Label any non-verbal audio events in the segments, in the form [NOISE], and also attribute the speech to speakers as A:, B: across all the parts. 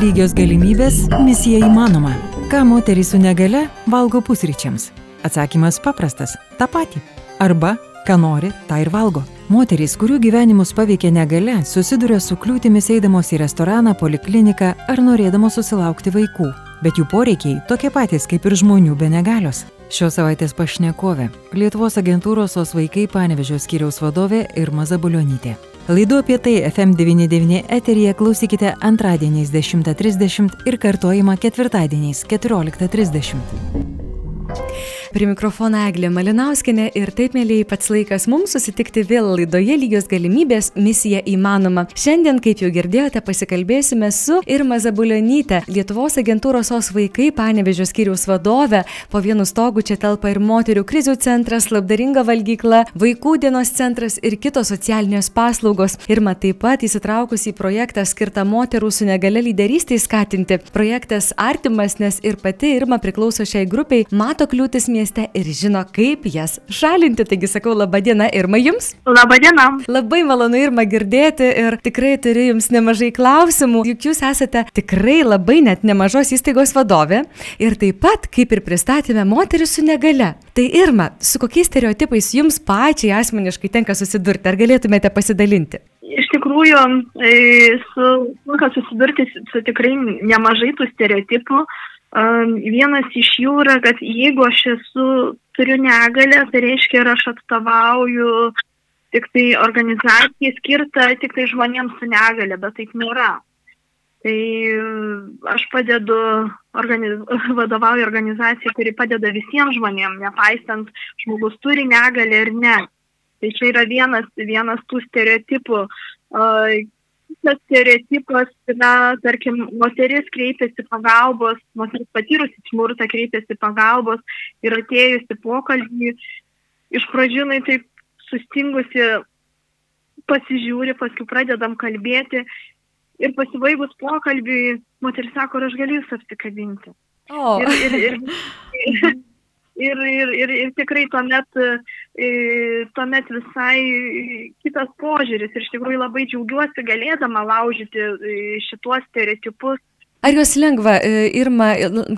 A: Lygios galimybės - misija įmanoma. Ką moterys su negale valgo pusryčiams? Atsakymas paprastas - tą patį. Arba, ką nori, tą ir valgo. Moterys, kurių gyvenimus paveikia negale, susiduria su kliūtimis eidamos į restoraną, polikliniką ar norėdamos susilaukti vaikų. Bet jų poreikiai tokie patys kaip ir žmonių be negalios. Šios savaitės pašnekovė - Lietuvos agentūros OS vaikai Panevežio skyriaus vadovė Irma Zabulionytė. Laidų apie tai FM99 eteryje klausykite antradieniais 10.30 ir kartojimą ketvirtadieniais 14.30.
B: Prie mikrofono Eglė Malinauskinė ir taip, mėlyjei, pats laikas mums susitikti vėl laidoje lygios galimybės misija įmanoma. Šiandien, kaip jau girdėjote, pasikalbėsime su Irma Zabulionytė, Lietuvos agentūros OS vaikai Panevežio skyriaus vadovė. Po vienu stogu čia telpa ir moterių krizių centras, labdaringa valgykla, vaikų dienos centras ir kitos socialinės paslaugos. Irma taip pat įsitraukus į projektą skirtą moterų su negale lyderystėje skatinti. Projektas artimas, nes ir pati Irma priklauso šiai grupiai, mato kliūtis mieste mieste ir žino, kaip jas šalinti. Taigi sakau, laba diena Irma jums.
C: Labą dieną.
B: Labai malonu Irma girdėti ir tikrai turiu jums nemažai klausimų, juk jūs esate tikrai labai net nemažos įstaigos vadovė ir taip pat, kaip ir pristatėme, moteris su negale. Tai Irma, su kokiais stereotipais jums pačiai asmeniškai tenka susidurti, ar galėtumėte pasidalinti?
C: Iš tikrųjų, e, su, tenka susidurti su tikrai nemažai tų stereotipų, Vienas iš jų yra, kad jeigu aš esu, turiu negalę, tai reiškia ir aš atstovauju tik tai organizacijai skirtą tik tai žmonėms su negale, bet taip nėra. Tai aš padedu, organiz, [LAUGHS] vadovauju organizacijai, kuri padeda visiems žmonėms, nepaisant žmogus turi negalę ir ne. Tai čia yra vienas, vienas tų stereotipų, tas stereotipas, na, tarkim, moteris kreipiasi pagalbos, moteris patyrusi smurtą kreipiasi pagalbos ir atėjusi pokalbį, iš pradžių jinai taip sustingusi pasižiūri, paskui pradedam kalbėti ir pasibaigus pokalbį, moteris sako, ar aš galiu jūs apsikabinti.
B: O.
C: Ir, ir, ir, ir, [LAUGHS] [LAUGHS] ir, ir, ir, ir tikrai tuomet, e, tuomet visai kitas požiūris ir iš tikrųjų labai džiaugiuosi galėdama laužyti e, šituos stereotipus.
B: Ar juos lengva, e, Irma,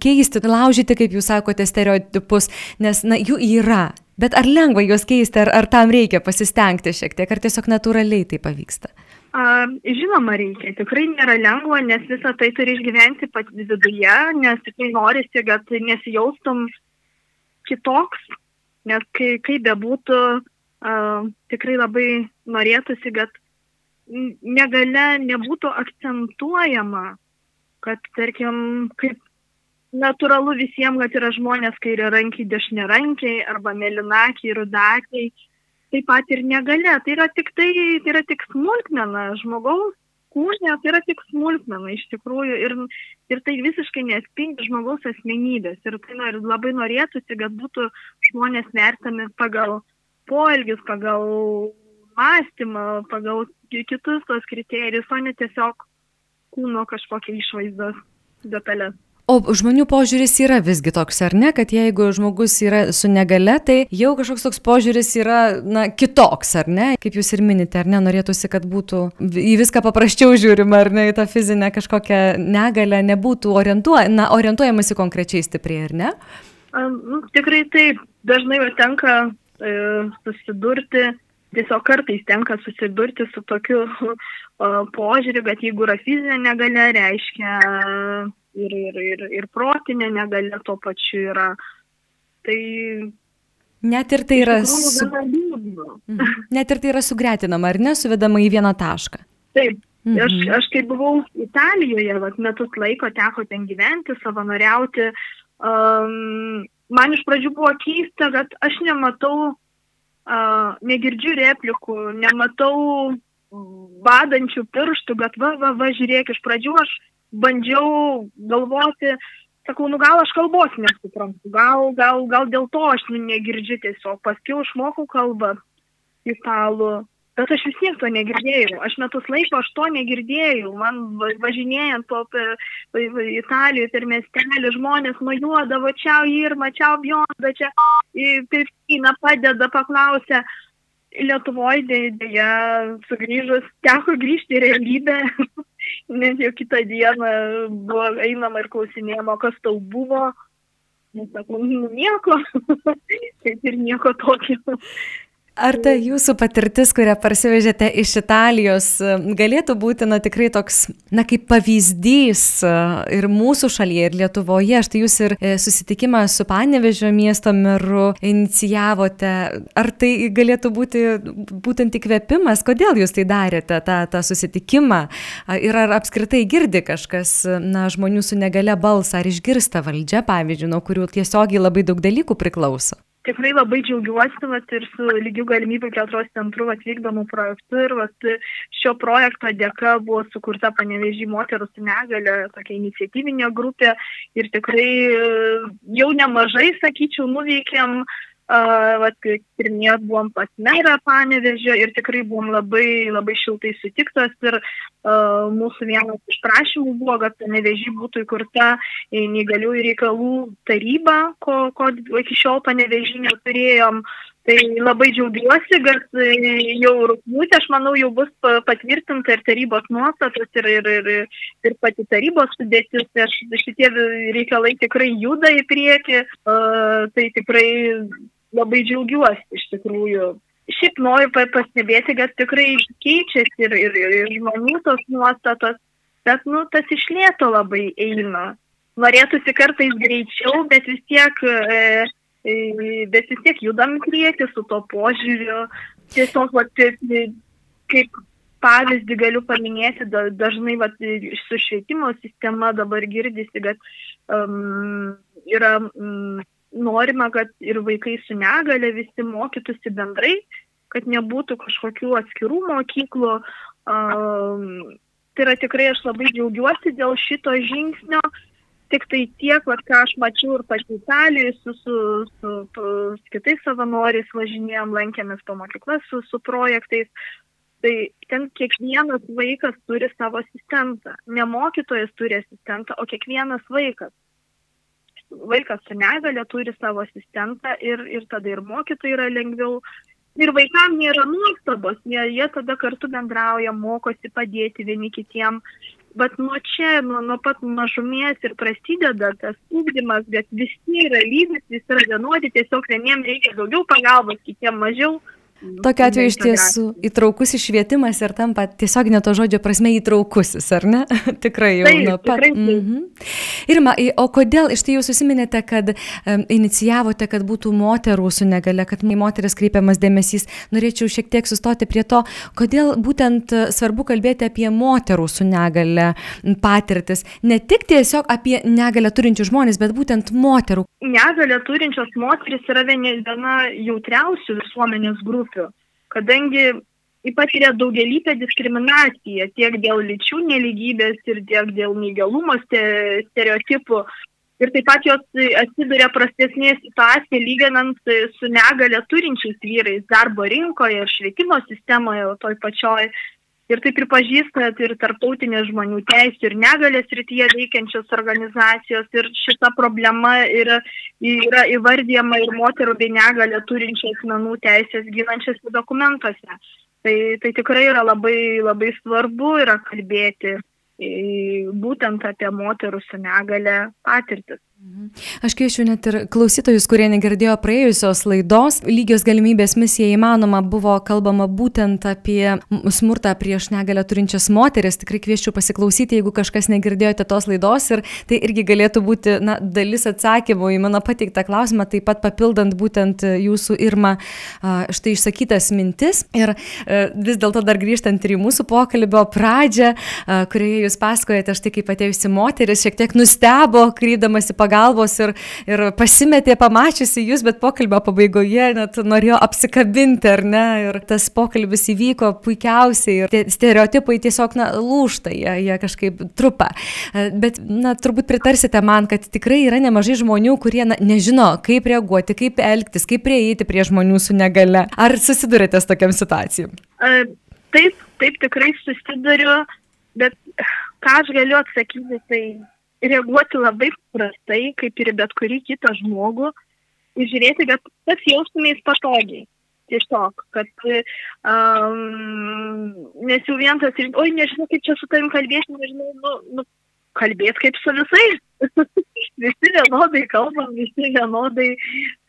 B: keisti, laužyti, kaip jūs sakote, stereotipus, nes na, jų yra, bet ar lengva juos keisti, ar, ar tam reikia pasistengti šiek tiek, ar tiesiog natūraliai tai pavyksta?
C: A, žinoma, reikia. Tikrai nėra lengva, nes visą tai turi išgyventi pat viduje, nes tikrai norisi, kad nesijaustum kitoks, nes kai, kaip bebūtų, uh, tikrai labai norėtųsi, kad negale nebūtų akcentuojama, kad, tarkim, kaip natūralu visiems, kad yra žmonės kairė rankiai, dešinė rankiai arba melinakiai, rudakiai, taip pat ir negale. Tai yra tik, tai, tai yra tik smulkmena žmogaus kūne tai yra tik smulkmena iš tikrųjų ir, ir tai visiškai nespindi žmogaus asmenybės. Ir tai nor, labai norėtųsi, kad būtų žmonės vertami pagal poelgius, pagal mąstymą, pagal kitus tos kriterijus, o ne tiesiog kūno kažkokią išvaizdos detalės.
B: O žmonių požiūris yra visgi toks, ar ne, kad jeigu žmogus yra su negale, tai jau kažkoks toks požiūris yra, na, kitoks, ar ne? Kaip jūs ir minite, ar ne, norėtųsi, kad būtų į viską paprasčiau žiūrima, ar ne, į tą fizinę kažkokią negalę nebūtų orientuoj, na, orientuojamasi konkrečiai stipriai, ar ne?
C: Nu, tikrai taip, dažnai tenka e, susidurti, tiesiog kartais tenka susidurti su tokiu [LAUGHS] požiūriu, bet jeigu yra fizinė negalė, reiškia ir, ir, ir, ir protinė negalė tuo pačiu yra. Tai
B: Net ir tai yra, su... Mhm. Net ir tai yra sugretinama, ar ne, suvedama į vieną tašką.
C: Taip. Mhm. Aš, aš kai buvau Italijoje, vat, metus laiko teko ten gyventi, savanoriauti, um, man iš pradžių buvo keista, kad aš nematau, uh, negirdžiu replikų, nematau badančių pirštų, bet va, va, va, žiūrėk, iš pradžių aš bandžiau galvoti, sakau, nu gal aš kalbos nesuprantu, gal, gal, gal dėl to aš negirdžiu tiesiog, paskui išmokau kalbą italų, bet aš vis tiek to negirdėjau, aš metus laiko aš to negirdėjau, man važinėjant po per, Italijoje per miestelį žmonės mojuodavo, čia Irma, čia Bjonda, čia Pirkina padeda, paklausė. Lietuvoje dėja sugrįžus teko grįžti į realybę [LAUGHS] nes jau kitą dieną buvo einama ir klausinėjama, kas tau buvo. Nesakau, nu, nieko, [LAUGHS] kaip ir nieko tokio.
B: Ar ta jūsų patirtis, kurią parsivežėte iš Italijos, galėtų būti, na, tikrai toks, na, kaip pavyzdys e, ir mūsų šalyje, ir Lietuvoje? Štai jūs ir e, susitikimą su Panevežio miesto meru inicijavote. Ar tai galėtų būti būtent įkvėpimas? Kodėl jūs tai darėte, tą, tą susitikimą? Ir ar apskritai girdi kažkas, na, žmonių su negale balsą, ar išgirsta valdžia, pavyzdžiui, nuo kurių tiesiogiai labai daug dalykų priklauso?
C: Tikrai labai džiaugiuosi vat, ir su lygių galimybių plėtros centru atvykdomų projektu ir vat, šio projekto dėka buvo sukurta panevežį moterų su negale, tokia iniciatyvinė grupė ir tikrai jau nemažai, sakyčiau, nuveikėm. uh, vat, ir minėjot, buvom pas merą panevežio ir tikrai buvom labai, labai šiltai sutiktas ir uh, mūsų vienas iš prašymų buvo, kad panevežį būtų įkurta neįgaliųjų reikalų taryba, ko, ko iki šiol panevežį neturėjom. Tai labai džiaugiuosi, kad jau rūpmūtė, aš manau, jau bus patvirtinta ir tarybos nuostatos ir, ir, ir, ir pati tarybos sudėtis. Tai aš, šitie reikalai tikrai juda į priekį. Uh, tai tikrai labai džiaugiuosi iš tikrųjų. Šiaip noriu pastebėti, kad tikrai keičiasi ir, ir, ir žmonių tos nuostatos, bet, nu, tas išlėto labai eina. Norėtųsi kartais greičiau, bet vis tiek, e, e, bet vis tiek judam prieki su to požiūriu. Tiesiog, va, kaip pavyzdį galiu paminėti, dažnai va, su švietimo sistema dabar girdisi, kad um, yra um, norima, kad ir vaikai su negale visi mokytųsi bendrai, kad nebūtų kažkokių atskirų mokyklų. Um, tai yra tikrai aš labai džiaugiuosi dėl šito žingsnio. Tik tai tiek, vat, ką aš mačiau ir pati Italijoje, su, su, su, su kitais savanoriais važinėjom, lankėmės po mokyklas su, su projektais. Tai ten kiekvienas vaikas turi savo asistentą. Ne mokytojas turi asistentą, o kiekvienas vaikas vaikas su negale turi savo asistentą ir, ir tada ir mokytojai yra lengviau. Ir vaikams nėra nuostabos, jie, jie tada kartu bendrauja, mokosi padėti vieni kitiem. Bet nuo čia, nuo, nuo pat mažumės ir prasideda tas ūkdymas, bet visi yra lygis, visi yra vienodi, tiesiog vieniems reikia daugiau pagalbos, kitiems mažiau.
B: Tokiu atveju iš tiesų įtraukusis švietimas ir tampa tiesiog ne to žodžio prasme įtraukusis, ar ne? [LAUGHS] tikrai jau
C: nuo pat. Mm -hmm.
B: Irma, o kodėl iš tai jūs susiminėte, kad um, inicijavote, kad būtų moterų su negale, kad į moteris kreipiamas dėmesys. Norėčiau šiek tiek sustoti prie to, kodėl būtent e, svarbu kalbėti apie moterų su negale patirtis. Ne tik tiesiog apie negalę turinčių žmonės, bet būtent moterų.
C: Negalę turinčios moteris yra viena jautriausių visuomenės grupių grupių, kadangi patiria daugelįpę diskriminaciją tiek dėl lyčių neligybės ir tiek dėl neįgalumo stereotipų. Ir taip pat jos atsiduria prastesnėje situacijoje lyginant su negale turinčiais vyrais darbo rinkoje ir švietimo sistemoje, toj pačioj ir tai pripažįsta ir tarptautinės žmonių teisų ir negalės rytyje veikiančios organizacijos ir šita problema yra, yra įvardyjama ir moterų bei negalę turinčių asmenų teisės ginančiose dokumentuose. Tai, tai tikrai yra labai, labai svarbu yra kalbėti būtent apie moterų su negale patirtis.
B: Mhm. Aš kviečiu net ir klausytojus, kurie negirdėjo praėjusios laidos. Lygios galimybės misija įmanoma buvo kalbama būtent apie smurtą prieš negalę turinčias moteris. Tikrai kviečiu pasiklausyti, jeigu kažkas negirdėjote tos laidos ir tai irgi galėtų būti na, dalis atsakymų į mano pateiktą klausimą, taip pat papildant būtent jūsų Irma štai išsakytas mintis. Ir vis dėlto dar grįžtant ir į mūsų pokalbio pradžią, kurioje jūs pasakojate štai kaip atėjusi moteris, šiek tiek nustebo, krydamasi pagalbą pagalbos ir, ir pasimetė pamačiusi jūs, bet pokalbio pabaigoje net norėjo apsikabinti, ar ne? Ir tas pokalbis įvyko puikiausiai ir tie stereotipai tiesiog, na, lūšta, jie, jie kažkaip trupa. Bet, na, turbūt pritarsite man, kad tikrai yra nemažai žmonių, kurie na, nežino, kaip reaguoti, kaip elgtis, kaip prieiti prie žmonių su negale. Ar susidurėte su tokiam situacijom?
C: Taip, taip tikrai susiduriu, bet ką aš galiu atsakyti, tai reaguoti labai prastai, kaip ir bet kurį kitą žmogų, ir žiūrėti, kad pats jaustumės patogiai. Tiesiog, kad, um, nes jau vien tas, oi, nežinau, kaip čia su tavim kalbėti, nežinau, nu, nu, kalbėti kaip su visais. [LAUGHS] visi vienodai kalbam, visi vienodai,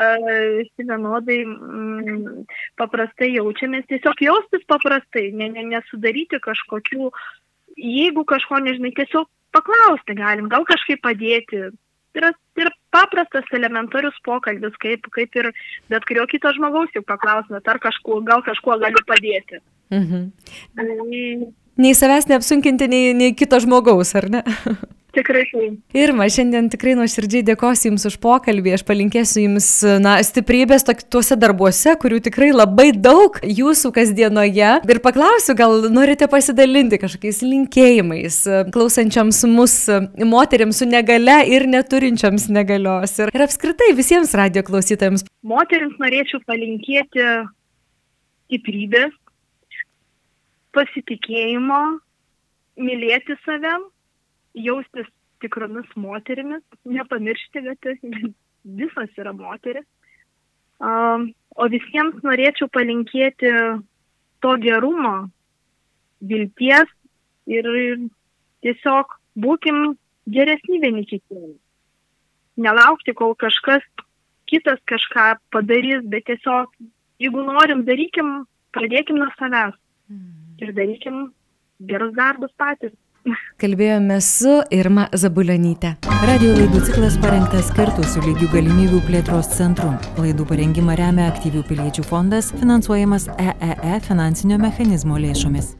C: uh, visi vienodai mm, paprastai jaučiamės, tiesiog jaustis paprastai, ne, ne, nesudaryti kažkokių, jeigu kažko nežinai, tiesiog paklausti galim, gal kažkaip padėti. Yra, yra paprastas, elementarius pokalbis, kaip, kaip ir bet kurio kito žmogaus jau paklausime, ar kažkuo, gal kažkuo galiu padėti. Mhm.
B: Tai... Nei savęs neapsunkinti, nei, nei kito žmogaus, ar ne? [LAUGHS]
C: Tikrai.
B: Irma, šiandien tikrai nuoširdžiai dėkosiu Jums už pokalbį, aš palinkėsiu Jums na, stiprybės tuose darbuose, kurių tikrai labai daug Jūsų kasdienoje. Ir paklausiu, gal norite pasidalinti kažkokiais linkėjimais, klausančiams mus moteriams su negale ir neturinčiams negalios. Ir, ir apskritai visiems radio klausytojams.
C: Moteriams norėčiau palinkėti stiprybės, pasitikėjimo, mylėti savęs jaustis tikromis moterimis, nepamiršti, kad visos yra moteris. O visiems norėčiau palinkėti to gerumo, vilties ir tiesiog būkim geresni vieni kitiems. Nelaukti, kol kažkas kitas kažką padarys, bet tiesiog, jeigu norim, darykim, pradėkim nuo savęs mm. ir darykim gerus darbus patys.
B: Kalbėjome su Irma Zabulionyte.
A: Radio laidų ciklas parengtas kartu su lygių galimybių plėtros centru. Laidų parengimą remia aktyvių piliečių fondas, finansuojamas EEE e finansinio mechanizmo lėšomis.